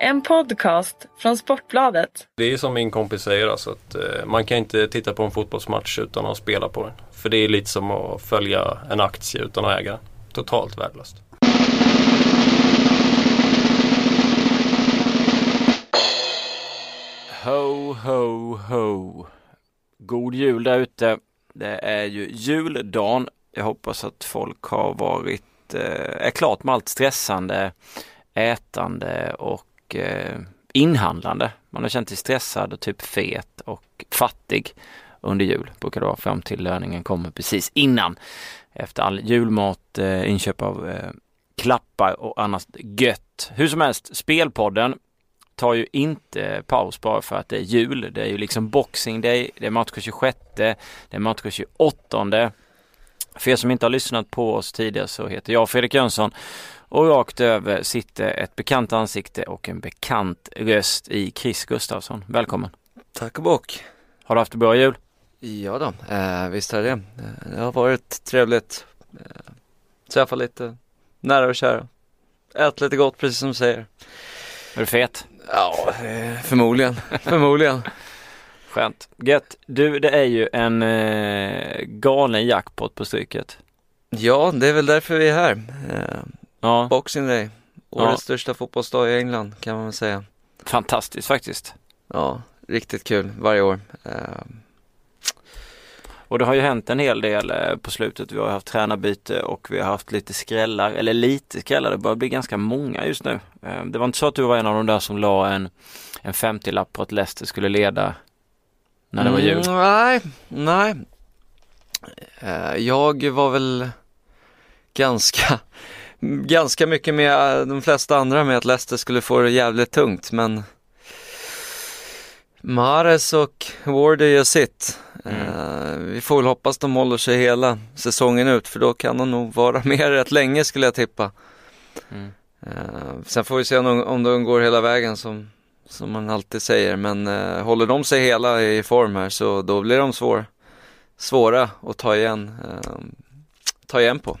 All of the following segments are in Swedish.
En podcast från Sportbladet. Det är som min kompis säger, alltså att eh, man kan inte titta på en fotbollsmatch utan att spela på den. För det är lite som att följa en aktie utan att äga. Totalt värdelöst. Ho, ho, ho. God jul där ute. Det är ju juldagen. Jag hoppas att folk har varit, eh, är klart med allt stressande, ätande och eh, inhandlande. Man har känt sig stressad och typ fet och fattig under jul. Brukar det vara fram till löningen kommer precis innan. Efter all julmat, eh, inköp av eh, klappar och annat gött. Hur som helst, Spelpodden tar ju inte paus bara för att det är jul. Det är ju liksom Boxing Day, det är match 26, det är match 28. För er som inte har lyssnat på oss tidigare så heter jag Fredrik Jönsson och rakt över sitter ett bekant ansikte och en bekant röst i Chris Gustafsson. Välkommen! Tack och bock! Har du haft en bra jul? Ja då, eh, visst är det. Eh, det har varit trevligt. Eh, träffa lite nära och kära. Ät lite gott precis som du säger. Är du fet? Ja, eh, förmodligen. förmodligen. Skönt. Gött. Du, det är ju en eh, galen jackpot på Stryket. Ja, det är väl därför vi är här. Eh, Ja, Boxing Day. Årets Ja. största fotbollsdag i England kan man väl säga. fantastiskt faktiskt. Ja, riktigt kul varje år. Eh, Och det har ju hänt en hel del eh, på slutet. Vi har haft tränarbyte och vi har haft lite skrällar, eller lite skrällar, det börjar bli ganska många just nu. Eh, Det var inte så att du var en av de där som la en, en 50-lapp på att Leicester skulle leda när det var jul. Mm, nej, nej. Eh, jag var väl ganska, ganska mycket med eh, de flesta andra med att Leicester skulle få det jävligt tungt men Mares och Wardy gör sitt. Eh, vi får väl hoppas de håller sig hela säsongen ut för då kan de nog vara med rätt länge skulle jag tippa. Mm. Eh, sen får vi se om, om de går hela vägen som, som man alltid säger. Men eh, håller de sig hela i form här så då blir de svår, svåra att ta igen, ta igen på.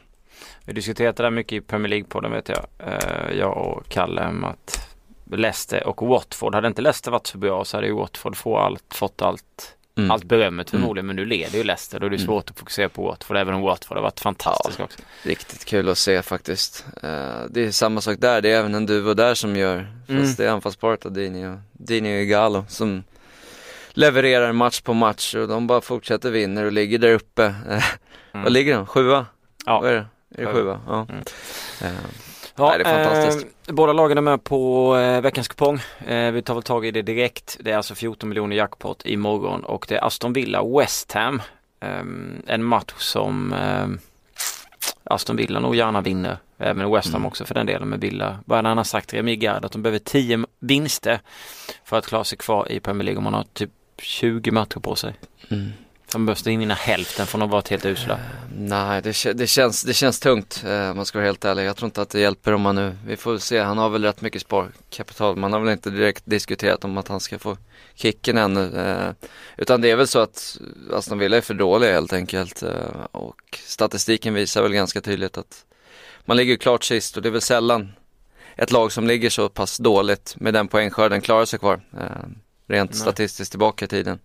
Vi diskuterade det där mycket i Premier League-podden vet jag. Eh, Jag och Kalle om att Leicester och Watford, hade inte Leicester varit så bra så hade ju Watford få allt, fått allt Mm. allt berömmet förmodligen men nu leder ju Leicester är det Mm. svårt att fokusera på Watford även om Watford har varit fantastiskt också. Riktigt kul att se faktiskt. Eh, det är samma sak där, det är även en duo där som gör, fast Mm. det är anfallsparet Dini och, Dini och Igalo som levererar match på match och de bara fortsätter vinna och ligger där uppe. Eh, Mm. Vad ligger de? Sjua? Ja. Vad är det? Är det Sjua. Ja. Mm. Eh, Ja, Nej, det är fantastiskt. Eh, båda lagen är med på eh, veckans kupong. Eh, vi tar väl tag i det direkt. Det är alltså 14 miljoner jackpot imorgon och det är Aston Villa West Ham. Ehm, en match som ehm, Aston Villa nog gärna vinner. Även West Ham Mm. också för den delen med Villa. Vad han har sagt Remi Gard att de behöver 10 vinster för att klara sig kvar i Premier League om man har typ 20 matcher på sig. mm. De behöver vinna hälften från att varit helt usla. Nej, det, det, känns, det känns tungt eh, om man ska vara helt ärlig. Jag tror inte att det hjälper om man nu, vi får se, han har väl rätt mycket sparkapital. Man har väl inte direkt diskuterat om att han ska få kicken ännu. Eh, utan det är väl så att Aston Villa är för dåliga helt enkelt. Och statistiken visar väl ganska tydligt att man ligger klart sist och det är väl sällan ett lag som ligger så pass dåligt med den poängskörden klarar sig kvar. Rent Nej. statistiskt tillbaka i tiden.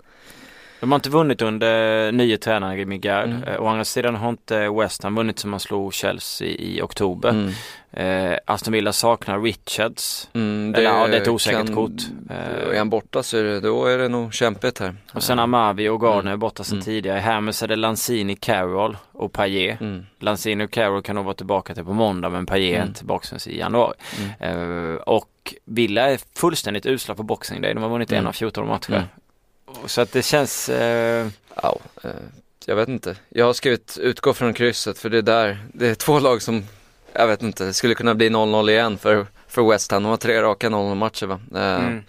De har inte vunnit under nye tränaren Remi Gard. Mm. Eh, Å andra sidan har inte West Ham vunnit som man slog Chelsea i oktober. Mm. Eh, Aston Villa saknar Richards. Mm, Eller ja, det är ett osäkert kan- kort. Eh, Är han borta så är det, då är det nog kämpigt här. Och sen Amavi och Gardner Mm. är borta sedan Mm. tidigare. Hermes är det Lanzini, Carroll och Payet. Mm. Lanzini och Carroll kan nog vara tillbaka till på måndag men Payet är Mm. inte tillbaka sen i januari. Mm. Eh, och Villa är fullständigt usla på Boxing Day. De har vunnit Mm. en av 14 matcher. Så att det känns eh, Ja, eh, jag vet inte. Jag har skrivit utgå från krysset för det är där, det är två lag som, jag vet inte, det skulle kunna bli 0-0 igen för, för West Ham. De har tre raka 0-0 matcher va. Eh, mm.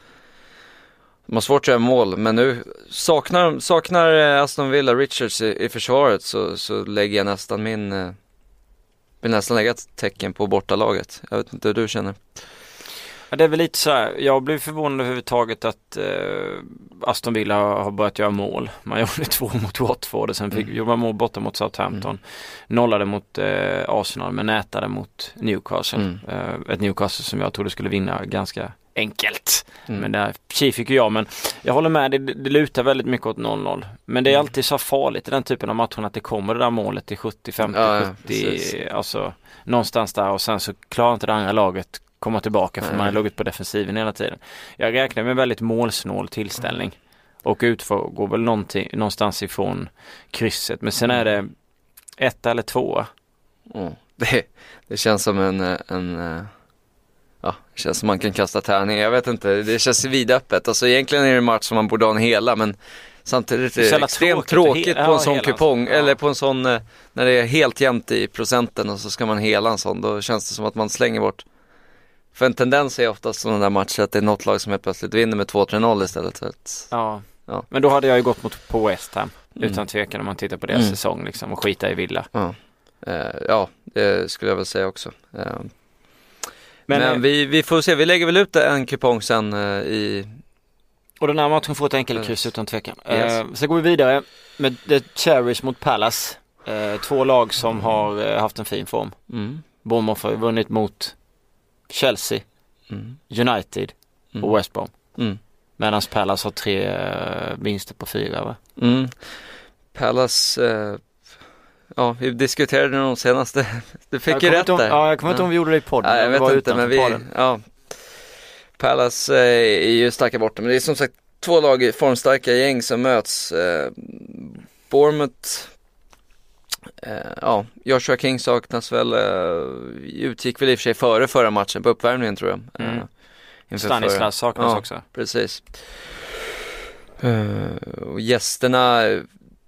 De har svårt att göra mål, men nu saknar, saknar eh, Aston Villa Richards i, i försvaret så, så lägger jag nästan min, eh, vill nästan lägga ett tecken på bortalaget. Jag vet inte hur du känner. Ja, det är väl lite så här, jag blev förvånad överhuvudtaget att eh, Aston Villa har börjat göra mål. Man gjorde två mot Watford och sen fick, Mm. gjorde man mål borta mot Southampton. Nollade mot eh, Arsenal men nätade mot Newcastle. Mm. Eh, ett Newcastle som jag trodde skulle vinna ganska enkelt. Mm. Men där fick ju jag men jag håller med, det, det lutar väldigt mycket åt 0-0. Men det är Mm. alltid så farligt i den typen av matcher att det kommer det där målet i 70, 50, Ja, ja, 70, precis. alltså någonstans där och sen så klarar inte det andra laget komma tillbaka för man har legat på defensiven hela tiden. Jag räknar med en väldigt målsnål tillställning och utgår går väl någonstans ifrån krysset men sen är det ett eller två. Mm. Det, det känns som en, en Ja, det känns som man kan kasta tärning. Jag vet inte, det känns vidöppet. Alltså egentligen är det en match som man borde ha en hela men Samtidigt är Det det extremt tråkigt på en ja, sån hela- kupong ja. eller på en sån eh, när det är helt jämnt i procenten och så ska man hela en sån. Då känns det som att man slänger bort. För en tendens är oftast sådana där matcher att det är något lag som helt plötsligt vinner med 2-3-0 istället. Så att, Ja. Ja. Men då hade jag ju gått mot på West Ham. Mm. Utan tvekan om man tittar på deras Mm. säsong liksom och skita i Villa. ja. Eh, ja, det skulle jag väl säga också. Eh, Men, men eh, vi, vi får se, vi lägger väl ut en kupong sen eh, i Och den här matchen får ett enkelkryss utan tvekan. Yes. Eh, sen går vi vidare med The Cherries mot Palace. Eh, två lag som har eh, haft en fin form. mm, Bournemouth har ju vunnit mot Chelsea, mm, United mm, och West Brom. mm, Medan Palace har tre eh, vinster på fyra va? mm. Palace, eh, ja vi diskuterade de senaste, du fick jag ju kommer rätt inte om, där. Ja, jag kommer inte ihåg om vi gjorde det i podden. Nej, jag vet inte men vi, podden. ja. Palace eh, är ju starka borta men det är som sagt två lag i formstarka gäng som möts. Eh, Bournemouth, ja, Joshua King saknas väl, eh, utgick väl i och för sig före förra matchen på uppvärmningen tror jag. Mm. Eh, förra. Stanislas saknas Ja. också. Precis. Eh, och gästerna eh,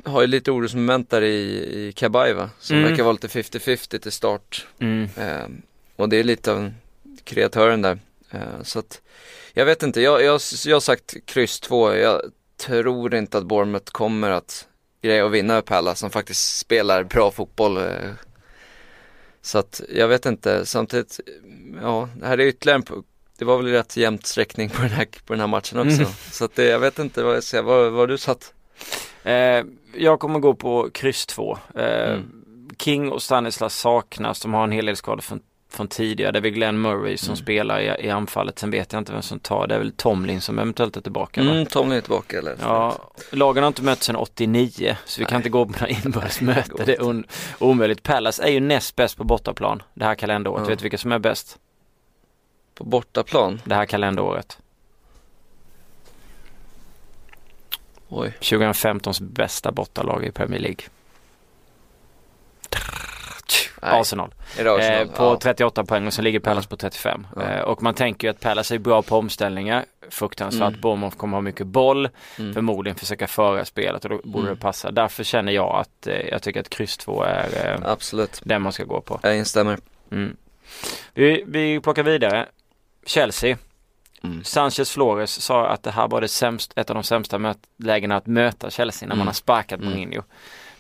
har ju lite orosmoment där i, i Kabaiva som Mm. verkar vara lite 50-50 till start. Mm. Eh, och det är lite av en kreatören där. Eh, så att jag vet inte, jag, jag, jag har sagt kryss 2. Jag tror inte att Bournemouth kommer att greja att vinna upp Palace som faktiskt spelar bra fotboll. Eh. Så att jag vet inte, samtidigt, ja det här är ytterligare en, det var väl rätt jämnt sträckning på den här, på den här matchen också. Mm. Så att det, jag vet inte vad jag säger, vad, du satt? Eh, jag kommer gå på kryss 2. Eh, Mm. King och Stanislas saknas. De har en hel del skador från, från tidigare. Det är väl Glenn Murray som Mm. spelar i, i anfallet. Sen vet jag inte vem som tar. Det är väl Tomlin som eventuellt är tillbaka. va? Mm, Tomlin är tillbaka eller? Ja, lagen har inte mötts sedan 89 så vi kan Nej. inte gå på några inbördes Det möten. Det är un- omöjligt. Palace är ju näst bäst på bortaplan det här kalenderåret. Ja. Vet du vilka som är bäst På bortaplan? det här kalenderåret? Oj. 2015s bästa bortalag i Premier League. Arsenal. Arsenal? Eh, på Ja. 38 poäng och så ligger Palace på 35. Ja. Eh, och man tänker ju att Palace är bra på omställningar. Fruktansvärt. Mm. Bournemouth kommer ha mycket boll. Mm. Förmodligen försöka föra spelet och då borde Mm. det passa. Därför känner jag att eh, jag tycker att kryss 2 är eh, Absolut, den man ska gå på. jag instämmer. Mm. Vi, vi plockar vidare. Chelsea. Mm. Sanchez Flores sa att det här var det sämst, ett av de sämsta lägena att möta Chelsea när man Mm. har sparkat Mm.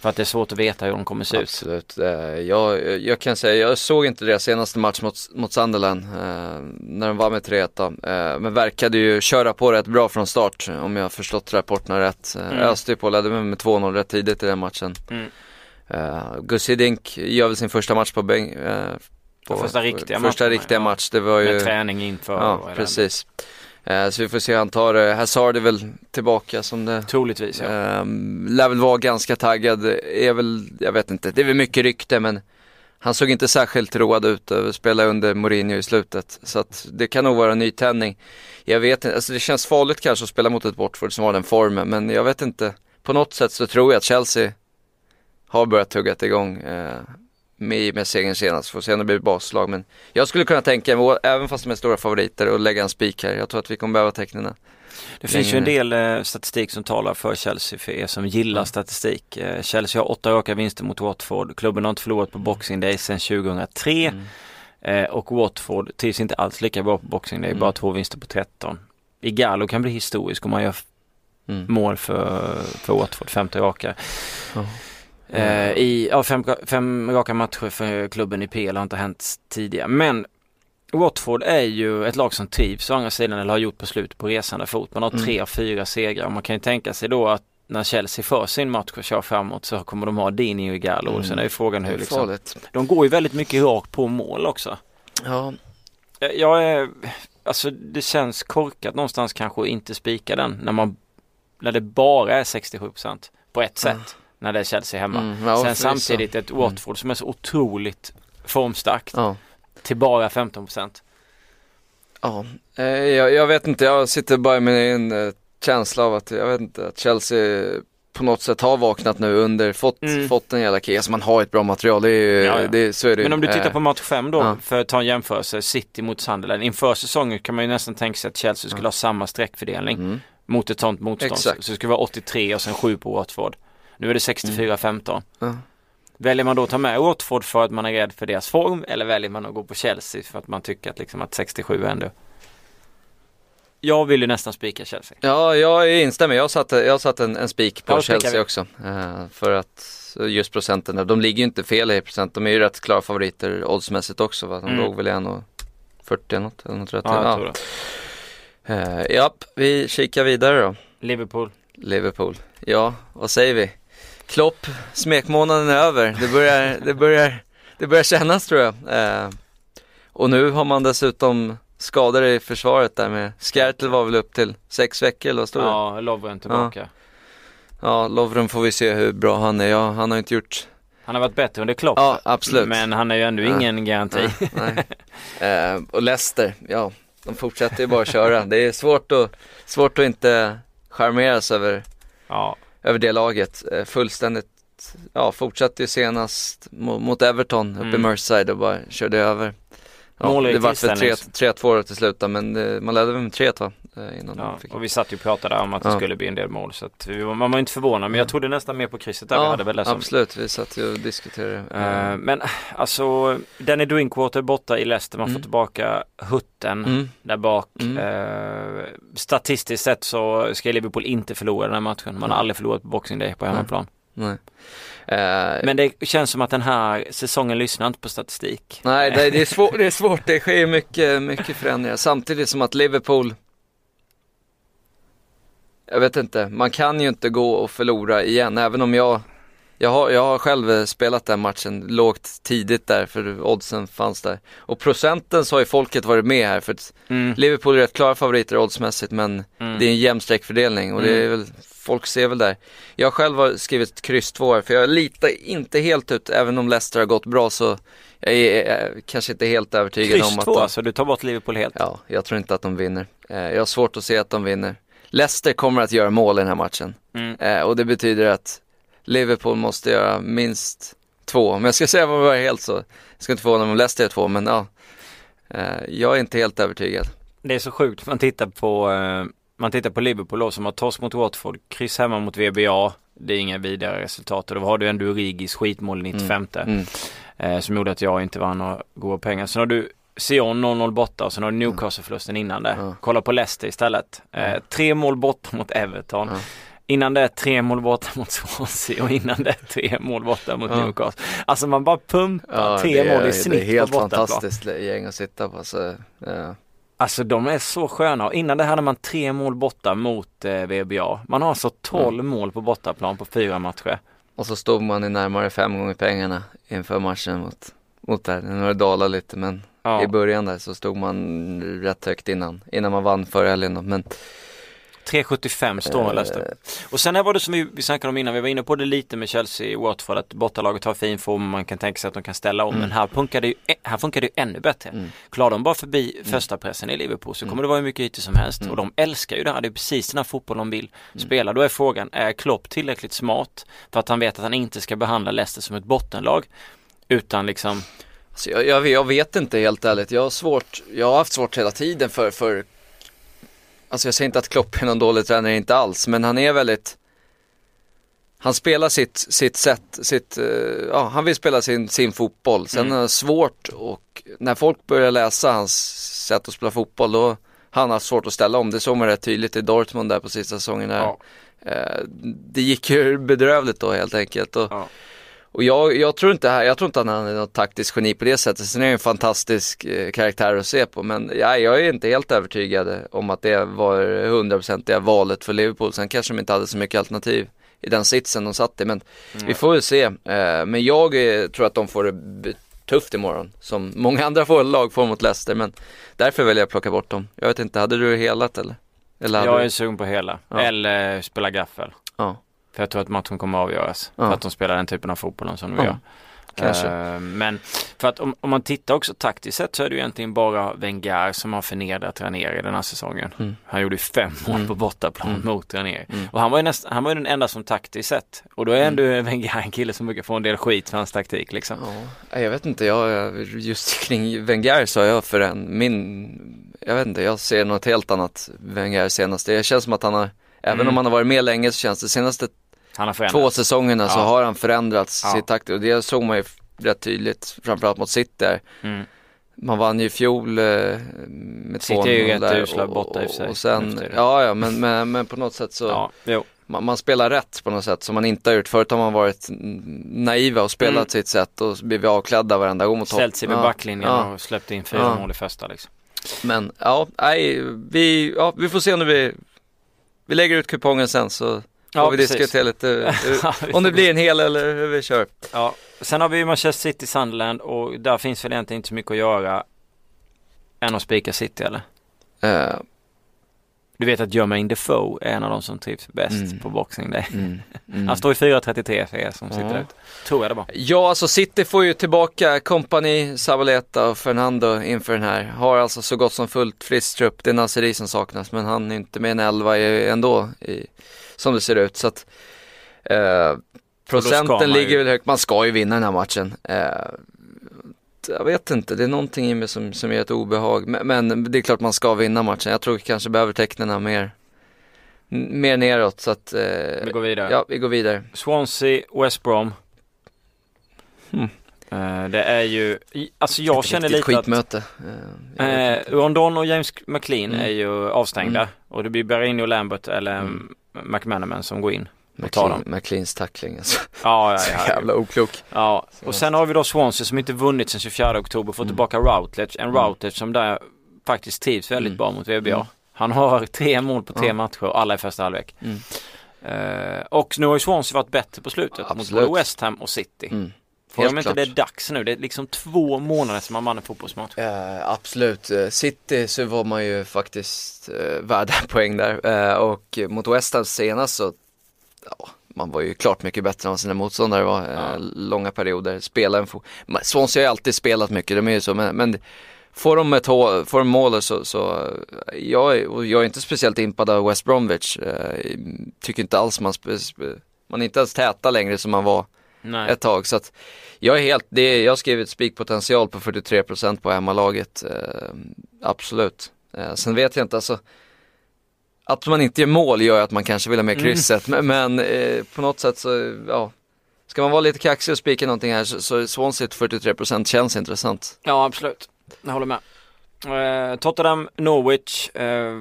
För att det är svårt att veta hur de kommer se ut. Absolut. Eh, Jag, jag kan säga, jag såg inte deras senaste match mot, mot Sunderland eh, när de var med 3-1 då. Eh, men verkade ju köra på rätt bra från start om jag har förstått rapporterna rätt. Mm. Öste ju på, ledde med, med 2-0 rätt tidigt i den matchen. Mm. Uh, Gussi Dink gör väl sin första match på bänk. på, Första riktiga Första matchen, riktiga ja. match, det var ju Med träning inför. Ja, precis. Eh, så vi får se hur han tar det. Hazard är väl tillbaka som det Troligtvis ja. Um, lär väl vara ganska taggad, är väl, jag vet inte, det är väl mycket rykte men han såg inte särskilt road ut att spela under Mourinho i slutet. Så att det kan nog vara en nytändning. Jag vet inte, alltså det känns farligt kanske att spela mot ett Watford som har den formen men jag vet inte. På något sätt så tror jag att Chelsea har börjat tugga igång med, med segern senast. Får se om det blir baslag men jag skulle kunna tänka mig, även fast de är stora favoriter, att lägga en spik här. Jag tror att vi kommer behöva tecknen. Det finns ju en del eh, statistik som talar för Chelsea för er som gillar Mm. statistik. Eh, Chelsea har åtta raka vinster mot Watford. Klubben har inte förlorat på Boxing Day sedan 2003. Mm. Eh, och Watford trivs inte alls lika bra på Boxing Day, Mm. bara två vinster på 13. Igalo kan bli historisk om man gör Mm. mål för, för Watford, femte raka. Eh, I ja, fem, fem raka matcher för klubben i PL har inte hänt tidigare. Men Watford är ju ett lag som trivs å andra sidan eller har gjort på slut på resande fot. Man har Mm. tre av fyra segrar man kan ju tänka sig då att när Chelsea för sin match och kör framåt så kommer de ha Dini och Igalo. Mm. Sen är ju frågan hur liksom, farligt. de går ju väldigt mycket rakt på mål också. Ja, Jag- Jag är, alltså det känns korkat någonstans kanske att inte spika den när man när det bara är 67% på ett sätt när det är Chelsea hemma. Mm, ja, Sen samtidigt ett Watford som är så otroligt formstarkt Ja. till bara 15%. Ja, eh, jag, jag vet inte, jag sitter bara med en eh, känsla av att, jag vet inte, att Chelsea på något sätt har vaknat nu under, fått, Mm. fått en jävla kris. Alltså man har ett bra material, det är ju, Ja, ja. Det, så är det. Men om du tittar Eh, på match 5 då, ja. för att ta en jämförelse, City mot Sunderland. Inför säsongen kan man ju nästan tänka sig att Chelsea skulle ha samma streckfördelning Mm. mot ett sånt motstånd. Exakt. Så det skulle vara 83 och sen 7 på Watford. Nu är det 64-15. Ja. Väljer man då att ta med Watford för att man är rädd för deras form eller väljer man att gå på Chelsea för att man tycker att, liksom att 67 är ändå jag vill ju nästan spika Chelsea. Ja, jag instämmer. Jag satte, jag satte en, en spik på Ja, Chelsea också. Eh, för att just procenten de ligger ju inte fel i procent. De är ju rätt klara favoriter oddsmässigt också va. De Mm. låg väl i 1,40 eller något, eller något rätt. Ja, jag Ja, tror det. Eh, japp, vi kikar vidare då. Liverpool. Liverpool. Ja, vad säger vi? Klopp, smekmånaden är över. Det börjar, det börjar, det börjar kännas tror jag. Eh, och nu har man dessutom skador i försvaret där med, Skertel var väl upp till sex veckor eller vad stod det? Ja, Lovren tillbaka. Ja, Lovren får vi se hur bra han är. Ja, han har inte gjort, Han har varit bättre under Klopp. ja absolut. Men han är ju ändå Ja. ingen garanti. Nej, nej. Eh, och Leicester, ja, de fortsätter ju bara att köra. Det är svårt att, svårt att inte charmeras över, Ja, över det laget. Eh, fullständigt, ja, fortsatte ju senast mot, Everton uppe i Mm. Merseyside och bara körde över. Ja, det var för tillställnings- 3-2 till slut men eh, man ledde väl med 3 va? Eh, innan ja. fick... och vi satt ju och pratade om att det Ja. skulle bli en del mål. Så att var- man var inte förvånad. Men jag trodde nästan mer på krysset där vi hade väl det som absolut, vi satt ju och diskuterade. Eh, men alltså, Danny Drinkwater borta i Leicester, man får Mm. tillbaka Hutten mm, där bak. Mm. Eh, statistiskt sett så ska Liverpool inte förlora den här matchen. Man har aldrig förlorat på Boxing Day på hemmaplan. nej. Eh, Men det känns som att den här säsongen lyssnar inte på statistik. Nej, det, det, är svårt, det är svårt, det sker mycket, mycket förändringar. Samtidigt som att Liverpool, jag vet inte, man kan ju inte gå och förlora igen, även om jag, jag har, jag har själv eh, spelat den matchen lågt tidigt där, för oddsen fanns där. Och procenten så har ju folket varit med här, för att Mm. Liverpool är rätt klara favoriter oddsmässigt, men Mm. det är en jämn streckfördelning och det är väl, folk ser väl där. Jag själv har skrivit kryss 2 här, för jag litar inte helt ut, även om Leicester har gått bra så jag är eh, kanske inte helt övertygad Kryss om att två, de, alltså du tar bort Liverpool helt. Ja, jag tror inte att de vinner. Eh, jag har svårt att se att de vinner. Leicester kommer att göra mål i den här matchen Mm. eh, och det betyder att Liverpool måste göra minst två. Om jag ska säga vad det var helt så, jag ska inte förvåna mig om Leicester är två, men ja. Eh, jag är inte helt övertygad. Det är så sjukt, man tittar på eh, man tittar på Liverpool då, som har torsk mot Watford, kryss hemma mot VBA. Det är inga vidare resultat och då har du ändå Urigis skitmål i 95 Mm. eh, som gjorde att jag inte vann några goda pengar. Sen har du Sion 0-0 borta och sen har du Newcastle-förlusten innan det. Ja. Kolla på Leicester istället. Eh, tre mål borta mot Everton. Ja. Innan det tre mål borta mot Swansea och innan det tre mål borta mot Ja. Newcastle. Alltså man bara pumpar tre det är, mål i Det snitt är helt på bortaplan. fantastiskt gäng att sitta på. Så. Alltså de är så sköna och innan det hade man tre mål borta mot eh, VBA. Man har alltså 12 mål på bortaplan på fyra matcher. Och så stod man i närmare fem gånger pengarna inför matchen mot, mot där. Nu har det dalat lite men Ja. i början där så stod man rätt högt innan, innan man vann förra helgen. Men 3,75 står man eh, Leicester. Och sen här var det som vi, vi snackade om innan, vi var inne på det lite med Chelsea och Watford att bortalaget har fin form man kan tänka sig att de kan ställa om. Men här funkar det ju, här funkar det ju ännu bättre. Mm. Klarar de bara förbi första pressen i Liverpool så kommer det vara hur mycket ytor som helst. Mm. Och de älskar ju det här, det är precis den här fotbollen de vill spela. Då är frågan, är Klopp tillräckligt smart för att han vet att han inte ska behandla Leicester som ett bottenlag? Utan liksom, alltså jag, jag, jag vet inte helt ärligt. Jag har svårt, jag har haft svårt hela tiden för, för Alltså jag säger inte att Klopp är någon dålig tränare, inte alls. Men han är väldigt han spelar sitt, sitt sätt, sitt, eh, ja han vill spela sin, sin fotboll. Sen Mm. är det svårt och när folk börjar läsa hans sätt att spela fotboll då han har svårt att ställa om. Det såg man rätt tydligt i Dortmund där på sista säsongen. Där. ja, Eh, det gick ju bedrövligt då helt enkelt. Och, ja. Och jag, jag tror inte jag tror inte att han är något taktiskt geni på det sättet. Sen är han en fantastisk eh, karaktär att se på. Men ja, jag är inte helt övertygad om att det var hundraprocentiga valet för Liverpool. Sen kanske de inte hade så mycket alternativ i den sitsen de satt i. Men vi får väl se. Eh, men jag eh, tror att de får det tufft imorgon. Som många andra får, lag får mot Leicester. Men därför väljer jag att plocka bort dem. Jag vet inte, hade du helat eller? eller Jag du... är sugen på hela. Ja. Eller spela gaffel. Ja, För jag tror att matchen kommer att avgöras. Ja. För att de spelar den typen av fotboll som de Ja, gör. kanske. Eh, men för att om, om man tittar också taktiskt sett så är det ju egentligen bara Wenger som har förnedrat Ranieri den här säsongen. Mm. Han gjorde ju fem mål Mm. på bortaplan Mm. mot Ranieri. Mm. Och han var ju näst, han var ju den enda som taktiskt sett. Och då är ändå Wenger en kille som brukar få en del skit för hans taktik liksom. Ja, jag vet inte, jag, just kring Wenger så har jag för en, min, jag vet inte, jag ser något helt annat Wenger senaste. Det känns som att han har, även Mm. om han har varit med länge så känns det senaste två säsongerna så Ja. har han förändrats Ja. sitt taktik och det såg man ju rätt tydligt, framförallt mot City där. Mm. Man vann ju i fjol eh, med City är ju 2-0 rätt usla borta i och för sig, och sen, ja ja men, men, men på något sätt så, Ja, man, man spelar rätt på något sätt som man inte har gjort. Förut har man varit naiva och spelat Mm. sitt sätt och så blir vi avklädda varenda gång mot topp. Ställt sig vid Ja, backlinjen ja. och släppt in fyra Ja. mål i första liksom. Men ja, nej, vi, ja, vi får se när vi, vi lägger ut kupongen sen så får Ja, vi precis. diskutera lite hur, vi om det blir en hel eller hur vi kör. Ja, sen har vi ju Manchester City Sunderland och där finns väl egentligen inte så mycket att göra än att spika City eller? Eh, Du vet att Jermaine Defoe är en av de som trivs bäst Mm. på Boxing Day. mm, mm. Han står i 4.33 för er som sitter Ja. ute. Tror jag det var. Ja, alltså City får ju tillbaka Company, Sabaleta och Fernando inför den här. Har alltså så gott som fullt friskt trupp. Det är Naseri som saknas, men han är inte med en elva ändå, i, som det ser ut. Så att eh, procenten ju- ligger väl högt. Man ska ju vinna den här matchen. Eh, jag vet inte, det är någonting i mig som, som ger ett obehag. Men, men det är klart man ska vinna matchen. Jag tror kanske behöver tecknen mer, mer neråt. Så att, eh, Vi går vidare. ja, vi går vidare. Swansea, West Brom. Hmm. Eh, det är ju, alltså jag Ett känner lite att skitmöte. Eh, jag vet Eh, Rondon och James McLean Mm. är ju avstängda Mm. och det blir Berrini och Lambert eller Mm. McManaman som går in. och tar dem. McLeans tackling alltså. Ja, ja, Så ja. jävla oklok. ja. Och sen har vi då Swansea som inte vunnit sedan 24 oktober, får Mm. tillbaka Routledge. En Mm. Routledge som där faktiskt trivs väldigt Mm. bra mot VBA. Mm. Han har tre mål på tre Ja. matcher, alla i första halvlek. Mm. Eh, och nu har ju Swansea varit bättre på slutet mot Absolut. både West Ham och City. Helt de inte klart. det är dags nu? Det är liksom två månader som man vann en fotbollsmatch. Eh, absolut, Eh, City så var man ju faktiskt eh, värda poäng där eh, och mot West Ham senast så, ja, man var ju klart mycket bättre än vad sina motståndare var, eh, Ja. långa perioder, spela en fo- Men Swansea har ju alltid spelat mycket, de är ju så, men, men får de ett hå- får de mål så, så eh, jag, är- jag är inte speciellt impad av West Bromwich, tycker inte alls man, man är inte ens täta längre som man var Nej. ett tag. Så att jag är helt, det är, jag har skrivit spikpotential på 43% på hemmalaget. Eh, absolut. Eh, sen vet jag inte, alltså att man inte gör mål gör att man kanske vill ha med Mm. krysset. Men, men eh, på något sätt så, ja. Ska man vara lite kaxig och spika någonting här så, så Swansea till 43% känns intressant. Ja, absolut. Jag håller med. Eh, Tottenham, Norwich. eh,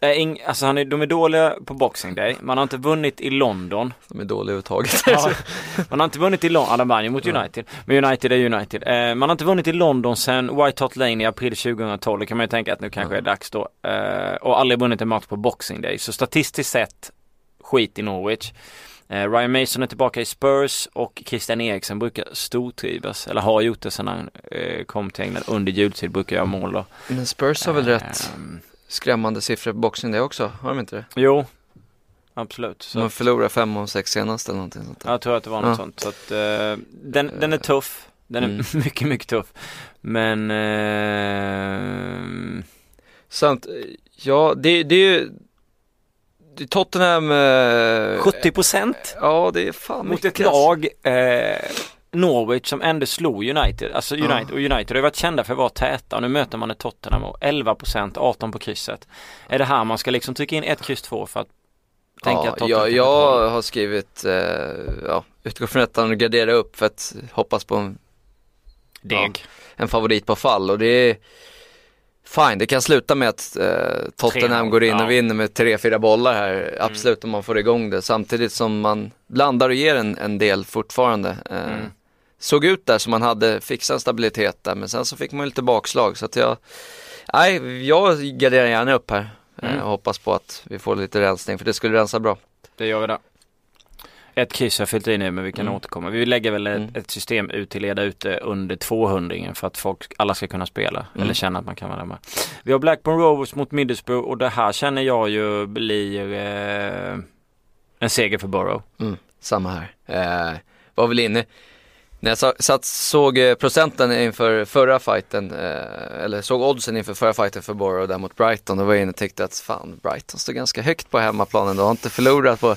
äh, alltså han är, de är dåliga på Boxing Day. Man har inte vunnit i London. De är dåliga överhuvudtaget. Ja, man har inte vunnit i London, alla vann ju mot United. Men United är United. Eh, man har inte vunnit i London sedan White Hart Lane i april 2012. Det kan man ju tänka att nu kanske är dags då. Eh, och aldrig vunnit en match på Boxing Day. Så statistiskt sett, skit i Norwich. Eh, Ryan Mason är tillbaka i Spurs och Christian Eriksen brukar stortrivas, eller har gjort det sedan han eh, kom till England under jultid, brukar göra mål då. Men Spurs har väl rätt Ehm, skrämmande siffror på boxning det också, har de inte det? Jo, absolut. Så De förlorar fem av sex senast eller någonting sånt där. jag tror att det var något Ja. sånt. Så att, eh, den, den är tuff. Den är Mm. mycket, mycket tuff. Men eh, Sant, ja det, det är ju Tottenham eh, 70 procent Ja det är fan mot mycket, ett lag eh, Norwich som ändå slog United. Alltså Ja. United, och United har ju varit kända för att vara täta och nu möter man ett Tottenham och 11 procent, 18 på krysset. Är det här man ska liksom trycka in ett kryss två för att tänker Ja, att Tottenham jag, jag har skrivit, eh, ja, utgår från ettan och gardera upp för att hoppas på en, Deg. en favorit på fall och det är Fine, det kan sluta med att eh, Tottenham 3-0, går in ja. Mm. och vinner med tre, fyra bollar här, absolut om man får igång det, samtidigt som man blandar och ger en, en del fortfarande. Eh, Mm. Såg ut där som man hade fixat stabilitet där, men sen så fick man lite bakslag så att jag, nej, jag garderar gärna upp här. Mm. Eh, och hoppas på att vi får lite rensning, för det skulle rensa bra. Det gör vi där. Ett kryss har jag fyllt i nu men vi kan Mm. återkomma. Vi lägger väl ett, Mm. ett system ut till leda ute under 200 för att folk, alla ska kunna spela Mm. eller känna att man kan vara med. Vi har Blackburn Rovers mot Middlesbrough och det här känner jag ju blir eh, en seger för Borough. Mm, samma här. Eh, var väl inne, när jag satt, såg eh, procenten inför förra fighten, eh, eller såg oddsen inför förra fighten för Borough där mot Brighton, då var jag inne och tänkte att fan, Brighton står ganska högt på hemmaplanen, de har inte förlorat på,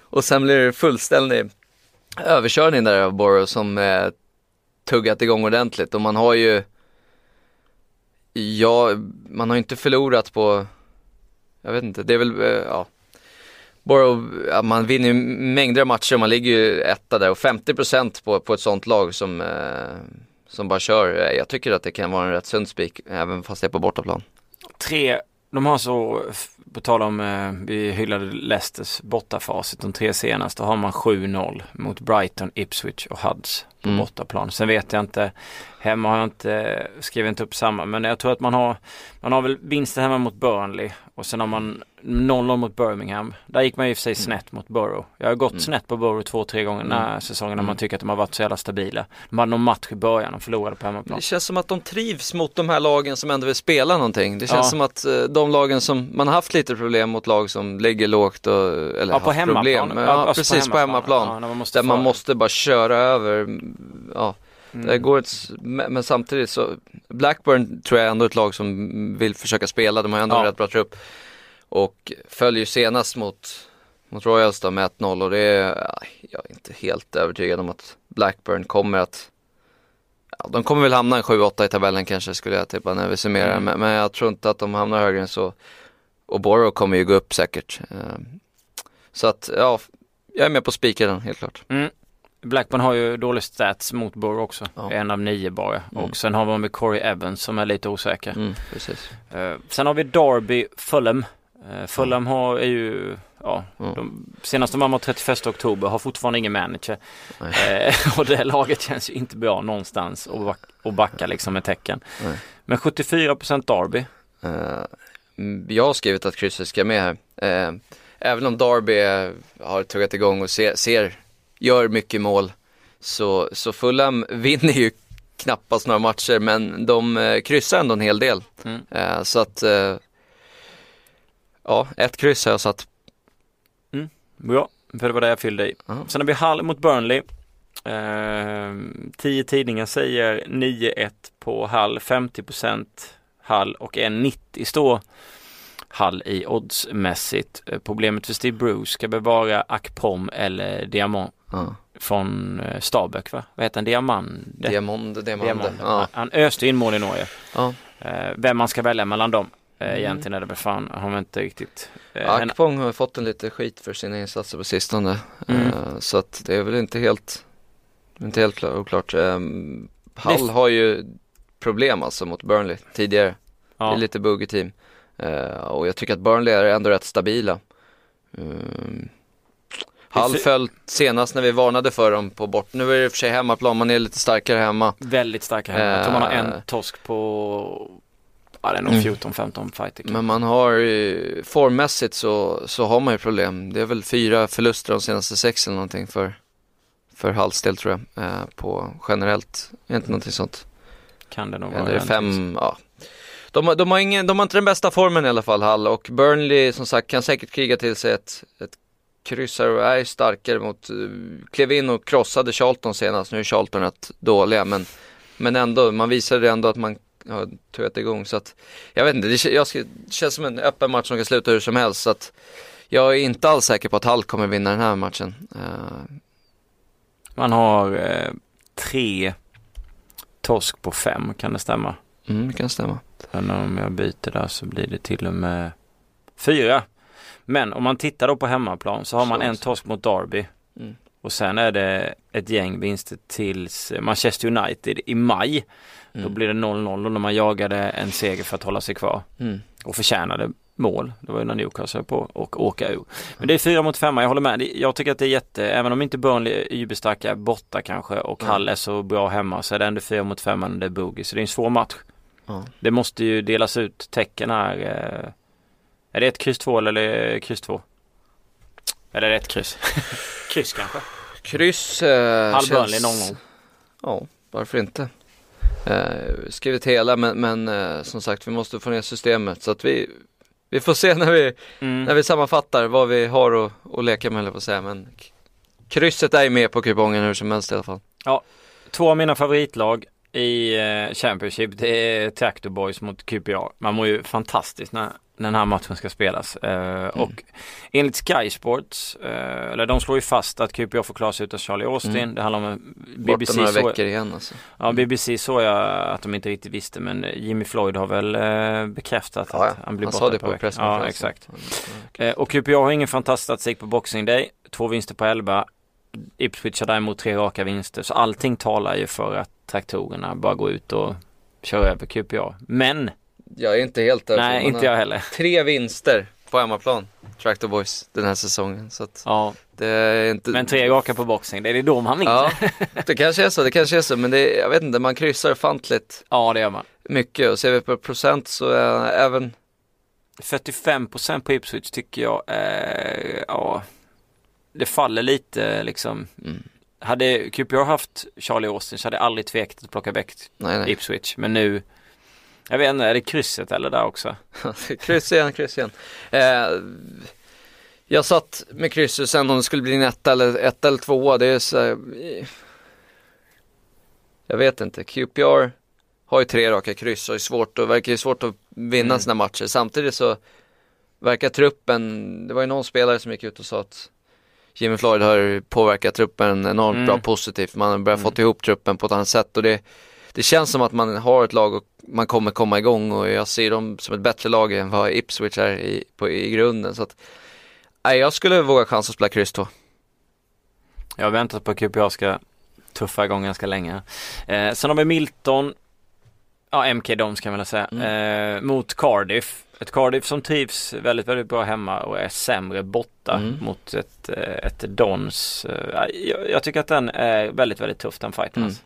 och sen blir det fullständig överkörning där av Borough som eh, tuggat igång ordentligt. Och man har ju, ja, man har ju inte förlorat på, jag vet inte, det är väl, eh, ja, Borough, ja, man vinner ju mängder av matcher man ligger ju etta där och 50% på, på ett sånt lag som, eh, som bara kör. Eh, jag tycker att det kan vara en rätt sund spik även fast det är på bortaplan. Tre, de har så, på tal om, eh, vi hyllade Leicesters bortafacit, de tre senaste har man 7-0 mot Brighton, Ipswich och Hudds på Mm. bortaplan. Sen vet jag inte, hemma har jag inte, skrivit inte upp samma, men jag tror att man har, man har väl vinsten hemma mot Burnley och sen har man 0-0 mot Birmingham. Där gick man och för sig snett mot Borough. Jag har gått Mm. snett på Borough två, tre gånger den här säsongen när man Mm. tycker att de har varit så jävla stabila. De hade någon match i början och förlorade på hemmaplan. Det känns som att de trivs mot de här lagen som ändå vill spela någonting. Det känns Ja. som att eh, de lagen som, man har haft lite problem mot lag som ligger lågt och, eller Ja, på haft hemmaplan. problem. Ja, ja, alltså precis på hemmaplan. Ja, när man måste Där man föra. måste bara köra över, ja. Mm. Det går ett, men samtidigt så, Blackburn tror jag är ändå ett lag som vill försöka spela, de har ändå Ja. en rätt bra trupp. Och följer senast mot, mot Royals då med 1-0 och det är, jag är inte helt övertygad om att Blackburn kommer att Ja, de kommer väl hamna en 7-8 i tabellen kanske skulle jag tippa när vi summerar, Mm. men, men jag tror inte att de hamnar högre än så. Och Borough kommer ju gå upp säkert. Eh, Så att, ja, jag är med på spiken helt klart. Mm. Blackburn har ju dålig stats mot Borough också. Ja. En av nio bara. Mm. Och sen har man med Corey Evans som är lite osäker. Mm. Eh, sen har vi Derby Fulham. Uh, Fulham har, är ju, ja, Ja. de, senast de var mot 31 oktober har fortfarande ingen manager. Eh, och det laget känns ju inte bra någonstans och back, och backa liksom med tecken. Nej. Men 74% Derby. Mm, jag har skrivit att krysset ska med här. Även om Derby eh, har tuggat igång och ser, ser gör mycket mål så, så Fulham vinner ju knappast några matcher men de eh, kryssar ändå en hel del. Mm. Eh, så att eh, ja, ett kryss har jag satt. Bra, för det var det jag fyllde i. Ja. Sen har vi Hall mot Burnley. Eh, tio tidningar säger 9-1 på Hall, 50% Hall och 1,90 står Hall i oddsmässigt. Eh, problemet för Steve Bruce ska väl vara Akpom eller Diamant Ja. från eh, Stabæk va? Vad heter han? Diamande? Diamond, Diamond. Diamande. Ja. Han öste in mål i Norge. Ja. Eh, vem man ska välja mellan dem. Eh, Mm. Egentligen är det väl fan, har man inte riktigt. Akpong har fått en lite skit för sina insatser på sistone. Mm. Så att det är väl inte helt, inte helt klar, oklart. Hall Det har ju problem alltså mot Burnley tidigare. Det ja. är lite buggy team. Och jag tycker att Burnley är ändå rätt stabila. Hall föll senast när vi varnade för dem på bort. Nu är det i och för sig hemmaplan, man är lite starkare hemma. Väldigt starka hemma. Jag tror man har en Eh. torsk på, ja det är nog Mm. 14-15 fighter. Men man har ju, formmässigt så, så har man ju problem. Det är väl fyra förluster de senaste sex eller någonting för, för Halls del tror jag. Eh, på generellt, är inte någonting sånt. Kan det nog vara. Eller fem, ja. De, har- de, har ingen, de har inte den bästa formen i alla fall Hall och Burnley som sagt kan säkert kriga till sig ett, ett kryss här och är starkare mot, klev in och krossade Charlton senast, nu är Charlton rätt dåliga men, men ändå, man visade ändå att man har tuggat igång så att jag vet inte, det, jag ska, det känns som en öppen match som kan sluta hur som helst så att jag är inte alls säker på att Hall kommer vinna den här matchen. Eh, Man har eh, tre torsk på fem, kan det stämma? mm, det kan stämma. Sen om jag byter där så blir det till och med fyra. Men om man tittar då på hemmaplan så har man en torsk mot Derby. Mm. Och sen är det ett gäng vinster tills Manchester United i maj. Då Mm. blir det 0-0 och när man jagade en seger för att hålla sig kvar. Mm. Och förtjänade mål. Det var ju när Newcastle höll på att åka ur. Men det är fyra mot femma, jag håller med. Jag tycker att det är jätte, även om inte Burnley är überstarka borta kanske och Mm. Hall är så bra hemma så är det ändå fyra mot femma när det är bogey. Så det är en svår match. Ja. Det måste ju delas ut tecken här. Är det ett kryss två eller kryss två? Eller är det ett kryss? kryss kanske? Kryss eh, Hall Burnley känns... 0-0. Ja, varför inte? Eh, skrivit hela men, men eh, som sagt vi måste få ner systemet så att vi Vi får se när vi, Mm. när vi sammanfattar vad vi har att, att leka med eller på säga men Krysset är ju med på kupongen hur som helst i alla fall. Två av mina favoritlag i eh, Championship det är Tractor Boys mot QPR. Man mår ju fantastiskt när, när den här matchen ska spelas. Eh, Och enligt Sky Sports, eh, eller de slår ju fast att QPR får klara sig utan Charlie Austin. Mm. Det handlar om en Borta BBC några så, veckor igen alltså. Ja, BBC såg jag att de inte riktigt visste men Jimmy Floyd har väl eh, bekräftat Ja, att ja. han blir Han borta sa det på presskonferensen. Ja, exakt. Eh, och QPR har ingen fantastisk statistik på Boxing Day. Två vinster på 11. Ipswich har däremot tre raka vinster. Så allting talar ju för att traktorerna bara går ut och kör över QPR. Men, Jag är inte helt där. nej inte jag heller. Tre vinster på hemmaplan, Tractor Boys, den här säsongen. Så Ja, det är inte... men tre raka på Boxing Day, det är då man vinner. Ja, det kanske är så, det kanske är så, men det jag vet inte, man kryssar ofantligt Ja, det gör man. mycket och ser vi på procent så är även 45% på Ipswich tycker jag, eh, ja, det faller lite liksom. Mm. Hade QPR haft Charlie Austin så hade jag aldrig tvekat att plocka väck. Ipswich. Men nu, jag vet inte, är det krysset eller där också? kryss igen, kryss igen. Eh, jag satt med krysset sen om det skulle bli en etta eller, ett eller tvåa. Det är så Jag vet inte. QPR har ju tre raka kryss och är svårt och verkar ju svårt att vinna Mm. sina matcher. Samtidigt så verkar truppen, det var ju någon spelare som gick ut och sa att Jimmy Floyd har påverkat truppen enormt Mm. bra positivt. Man har börjat Mm. fått ihop truppen på ett annat sätt och det, det känns som att man har ett lag och man kommer komma igång och jag ser dem som ett bättre lag än vad Ipswich är i, på, i grunden. Så att, nej, jag skulle våga chans att spela kryss 2. Jag har väntat på att QPR ska tuffa igång ganska länge. Eh, sen har vi Milton, ja MK Doms kan man väl säga, Mm. eh, mot Cardiff. Ett Cardiff som trivs väldigt, väldigt bra hemma och är sämre borta Mm. mot ett, eh, ett Dons. Eh, jag, jag tycker att den är väldigt, väldigt tuff den fighten. Mm. Alltså.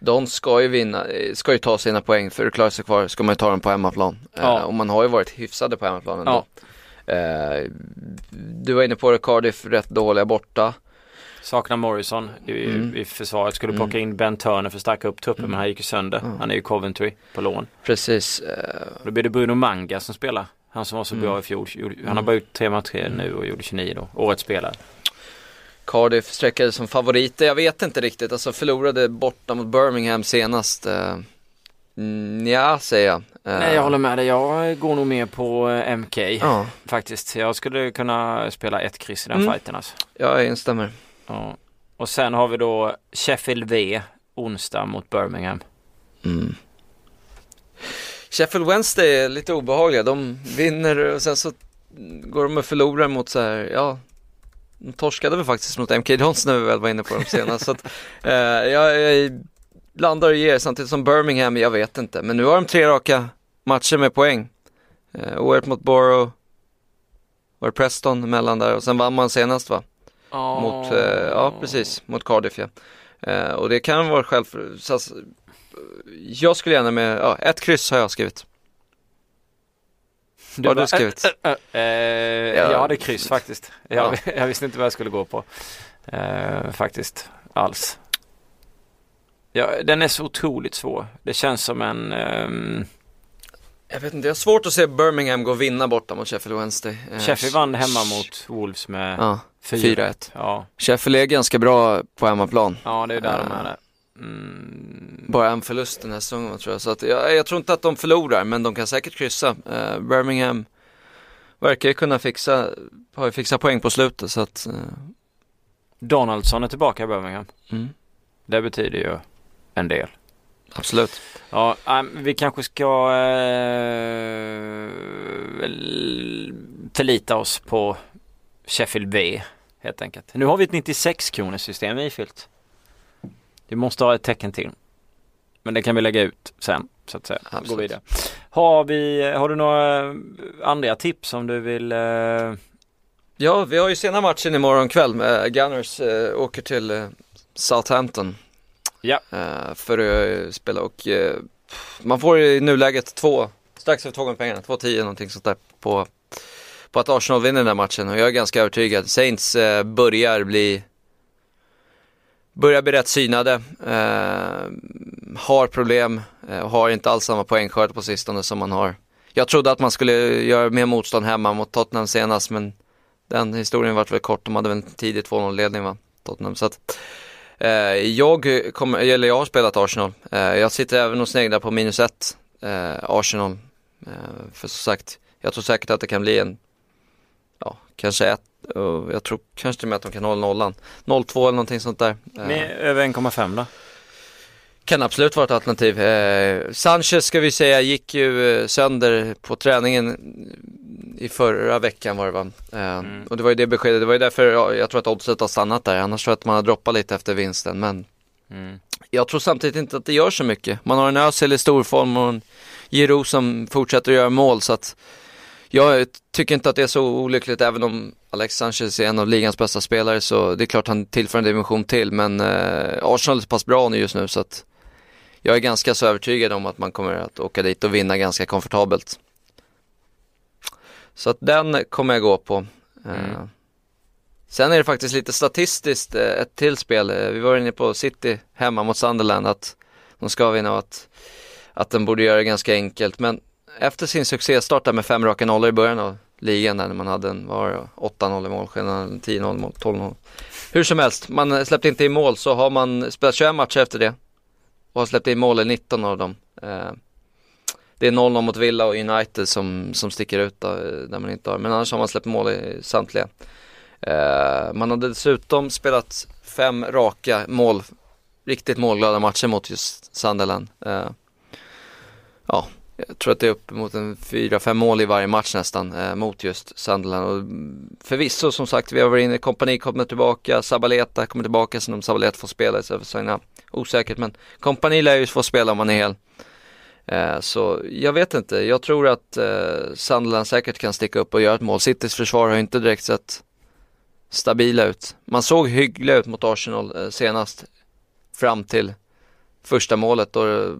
De ska ju vinna, eh, ska ju ta sina poäng för att klara sig kvar ska man ju ta dem på hemmaplan. Ja. Eh, och man har ju varit hyfsade på hemmaplan ändå. Ja. Eh, du var inne på det, Cardiff rätt dåliga borta. Saknar Morrison i, Mm. i försvaret. Skulle Mm. plocka in Ben Turner för att stärka upp truppen men han gick ju sönder. Mm. Han är ju Coventry på lån. Precis. Eh, Då blir det Bruno Manga som spelar. Han som var så Mm. bra i fjol. Han har Mm. bara gjort 3 matcher nu och gjorde 29 då. Årets spelare. Cardiff sträckades som favoriter, jag vet inte riktigt. Alltså förlorade borta mot Birmingham senast. Eh, mm, ja, säger jag. Eh, Nej jag håller med dig. Jag går nog mer på eh, MK Ja, faktiskt. Jag skulle kunna spela ett kryss i den Mm. fighten alltså. jag instämmer. Ja. Och sen har vi då Sheffield V onsdag mot Birmingham. Mm. Sheffield Wednesday är lite obehagliga. De vinner och sen så går de och förlorar mot så här, ja, de torskade väl faktiskt mot MK Dons när vi väl var inne på dem senast. så att, eh, jag, jag landar och ger samtidigt som Birmingham, jag vet inte. Men nu har de tre raka matcher med poäng. Eh, oerhört mot Borough, var det Preston emellan där och sen vann man senast va? Mot, eh, ja precis, mot Cardiff ja. Eh, och det kan vara själv, så, jag skulle gärna med, ja, ett kryss har jag skrivit. Du Vad har du skrivit? äh, äh, äh, Ja. Jag hade kryss faktiskt. Jag, Ja. jag visste inte vad jag skulle gå på. Eh, faktiskt, alls. Ja, den är så otroligt svår. Det känns som en... ehm, Jag vet inte, jag har svårt att se Birmingham gå och vinna borta mot Sheffield Wednesday. Eh, Sheffield vann hemma mot Wolves med Ja, 4-1. Ja, Sheffield är ganska bra på hemmaplan. ja det är där de Eh. är. Mm, Bara en förlust den här säsongen tror jag. Så att jag, jag tror inte att de förlorar, men de kan säkert kryssa. Eh, Birmingham verkar ju kunna fixa, har ju fixat poäng på slutet så att, eh, Donaldson är tillbaka i Birmingham. mm, Det betyder ju en del. absolut. Ja, vi kanske ska eh, förlita oss på Sheffield B helt enkelt. Nu har vi ett 96 kronors system ifyllt. Vi måste ha ett tecken till. Men det kan vi lägga ut sen så att säga. Absolut. Gå vidare. Har, vi, har du några andra tips som du vill eh... Ja, vi har ju sena matchen imorgon kväll med Gunners eh, åker till eh, Southampton. Ja. Eh, för att eh, spela och eh, man får i nuläget två, strax över två gånger pengarna, 2-10 någonting sånt där på, på att Arsenal vinner den här matchen och jag är ganska övertygad. Saints börjar bli Börjar bli rätt synade, eh, har problem eh, och har inte alls samma poängskörd på sistone som man har. Jag trodde att man skulle göra mer motstånd hemma mot Tottenham senast men den historien vart väl kort, de hade väl en tidig 2-0 ledning va, Tottenham. Så att, eh, jag, kom, eller jag har spelat Arsenal, eh, jag sitter även och sneglar på minus ett eh, Arsenal. Eh, för som sagt, jag tror säkert att det kan bli en, kanske ett, och jag tror kanske till och med att de kan hålla nollan. 0-2 eller någonting sånt där. Eh, Med över 1,5 då? kan absolut vara ett alternativ. Eh, Sanchez ska vi säga gick ju eh, sönder på träningen i förra veckan var det va? Eh, Och det var ju det beskedet, det var ju därför jag, jag tror att oddset har stannat där. Annars tror jag att man har droppat lite efter vinsten. Men jag tror samtidigt inte att det gör så mycket. Man har en Özil i storform och en Giroud som fortsätter att göra mål så att jag tycker inte att det är så olyckligt även om Alex Sanchez är en av ligans bästa spelare så det är klart han tillför en dimension till men eh, Arsenal är så pass bra nu just nu så att jag är ganska så övertygad om att man kommer att åka dit och vinna ganska komfortabelt. Så att den kommer jag gå på. Eh, sen är det faktiskt lite statistiskt eh, ett till spel. Eh, vi var inne på City hemma mot Sunderland att de ska vinna och att, att den borde göra det ganska enkelt. Men efter sin succéstart där med fem raka nollor i början av ligan där när man hade en, vad var det, 8-0 i målskillnad, 10-0 mål, 12-0. Hur som helst, man släppte inte in mål så har man spelat 21 matcher efter det och har släppt in mål i 19 av dem. Eh, det är 0-0 mot Villa och United som, som sticker ut där eh, man inte har, men annars har man släppt mål i samtliga. Eh, man har dessutom spelat fem raka mål, riktigt målglada matcher mot just Sunderland. Eh, ja, jag tror att det är uppemot en fyra, fem mål i varje match nästan eh, mot just Sunderland. Och förvisso som sagt, vi har varit inne, kompani kommer tillbaka, Sabaleta kommer tillbaka, sen om Sabaleta får spela istället för Sagna. Osäkert, men kompani lär ju få spela om man är hel. Eh, så jag vet inte, jag tror att eh, Sunderland säkert kan sticka upp och göra ett mål. Citys försvar har inte direkt sett stabila ut. Man såg hyggliga ut mot Arsenal eh, senast fram till första målet då,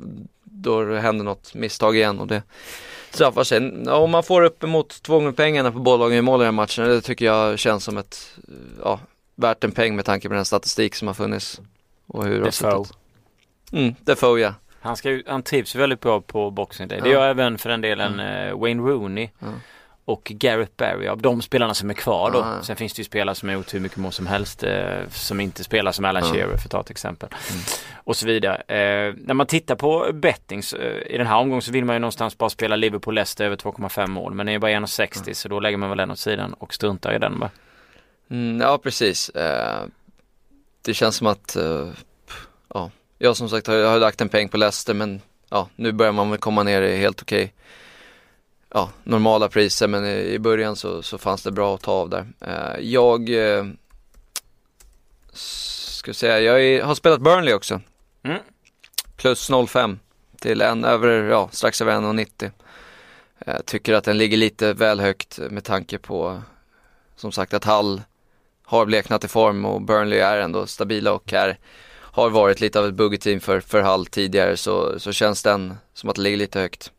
då det hände något misstag igen och det straffar sig. Om man får uppemot två gånger pengarna på bolagen i mål i den här matchen, det tycker jag känns som ett, ja, värt en peng med tanke på den statistik som har funnits och hur det Defoe. Mm, Defoe ja. Han, ska, han trivs väldigt bra på Boxing Day. Det Ja. gör även för den delen eh, Wayne Rooney Ja. Och Gareth Barry av de spelarna som är kvar då. Ja. Sen finns det ju spelare som har gjort hur mycket mål som helst eh, som inte spelar som Alan Ja. Shearer för att ta ett exempel. Och så vidare. Eh, när man tittar på bettings eh, i den här omgången så vill man ju någonstans bara spela Liverpool-Leicester över 2,5 mål. Men det är bara 1,60 så då lägger man väl den åt sidan och struntar i den va? Mm, ja, precis. Eh, det känns som att, eh, ja, jag som sagt har, jag har lagt en peng på Leicester men ja, nu börjar man väl komma ner i helt okej, ja, normala priser men i, början så, så fanns det bra att ta av där. Eh, jag, eh, ska säga, jag är, har spelat Burnley också. Mm. Plus 0,5 till en över, ja, strax över 1,90. Jag tycker att den ligger lite väl högt med tanke på som sagt att Hall har bleknat i form och Burnley är ändå stabila och är, har varit lite av ett buggeteam för, för Hall tidigare så, så känns den som att det ligger lite högt.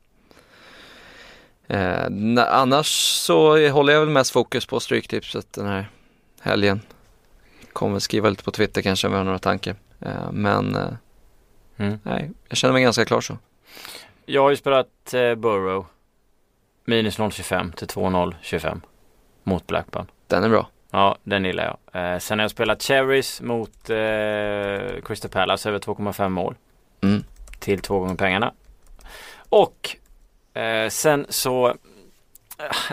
Eh, na, annars så håller jag väl mest fokus på Stryktipset den här helgen. Kommer skriva lite på Twitter kanske om jag har några tankar. Eh, men eh, Mm. nej, jag känner mig ganska klar så. Jag har ju spelat eh, Burrow minus 0,25 till 2,025 mot Blackburn. Den är bra. Ja, den gillar jag. Eh, sen har jag spelat Cherries mot eh, Crystal Palace över 2,5 mål. Mm. Till två gånger pengarna. Och eh, sen så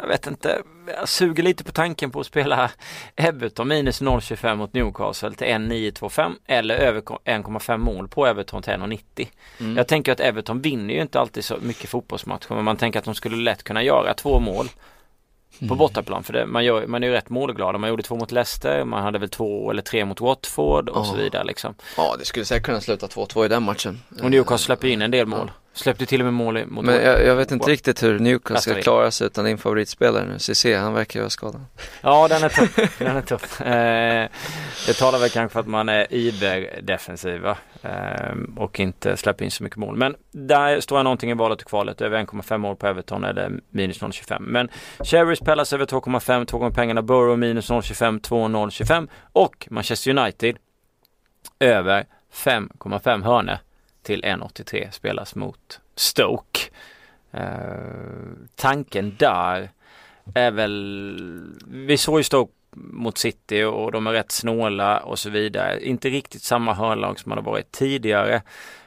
jag vet inte, jag suger lite på tanken på att spela Everton minus 0,25 mot Newcastle till 1,925 eller över 1,5 mål på Everton till 1,90. Mm. Jag tänker att Everton vinner ju inte alltid så mycket fotbollsmatcher men man tänker att de skulle lätt kunna göra två mål på mm. bortaplan. För det, man, gör, man är ju rätt målglad. Man gjorde två mot Leicester, man hade väl två eller tre mot Watford och oh. så vidare liksom. Ja, det skulle säkert kunna sluta 2-2 i den matchen. Och Newcastle släpper in en del mål. Ja. Släppte till och med mål mot Men jag, jag vet inte riktigt hur Newcastle ska klara sig utan din favoritspelare nu, CC, han verkar ju vara skadad. Ja, den är tuff. den är tuff. Eh, det talar väl kanske för att man är iber-defensiv eh, och inte släpper in så mycket mål. Men där står jag någonting i valet och kvalet, över 1,5 mål på Everton eller minus 0,25. Men Cherries Palace över 2,5, två gånger pengarna, Borough minus 0,25, 2,025 och Manchester United över 5,5 hörne till 1,83 spelas mot Stoke. Eh, tanken där är väl, vi såg ju Stoke mot City och de är rätt snåla och så vidare. Inte riktigt samma hörlag som det varit tidigare.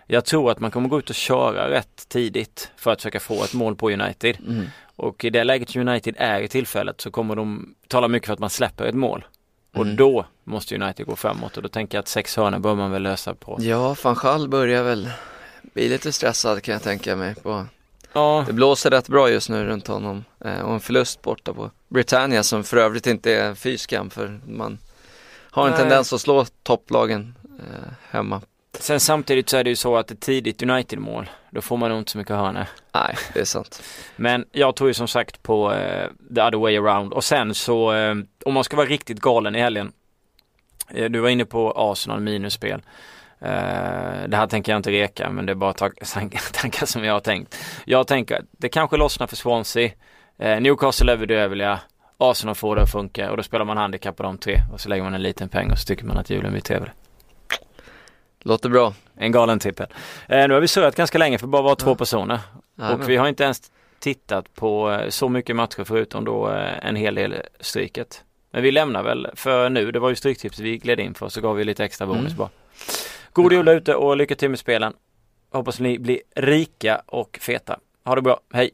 Jag tror att man kommer gå ut och köra rätt tidigt för att försöka få ett mål på United. Mm. Och i det läget United är i tillfället så kommer de tala mycket för att man släpper ett mål. Och mm. då måste United gå framåt och då tänker jag att sex hörnor bör man väl lösa på. Ja, van Schall börjar väl bli lite stressad kan jag tänka mig. På. Ja. Det blåser rätt bra just nu runt honom eh, och en förlust borta på Britannia som för övrigt inte är fyskam för man har en Nej. tendens att slå topplagen eh, hemma. Sen samtidigt så är det ju så att ett tidigt United-mål, då får man nog inte så mycket hörnor. Nej, det är sant. Men jag tror ju som sagt på eh, the other way around och sen så eh, om man ska vara riktigt galen i helgen. Eh, du var inne på Arsenal minusspel. Uh, det här tänker jag inte reka men det är bara tankar som jag har tänkt. Jag tänker att det kanske lossnar för Swansea. Uh, Newcastle bedrövliga. Arsenal får det att funka och då spelar man handikapp på de tre och så lägger man en liten peng och så tycker man att julen blir trevlig. Låter bra. En galen tippel. Uh, nu har vi surrat ganska länge för bara vara två personer. Ja, och men... vi har inte ens tittat på så mycket matcher förutom då en hel del stryket. Men vi lämnar väl för nu. Det var ju stryktips vi gled in för så gav vi lite extra bonus mm. bara. God jul ute och lycka till med spelen. Hoppas ni blir rika och feta. Ha det bra. Hej!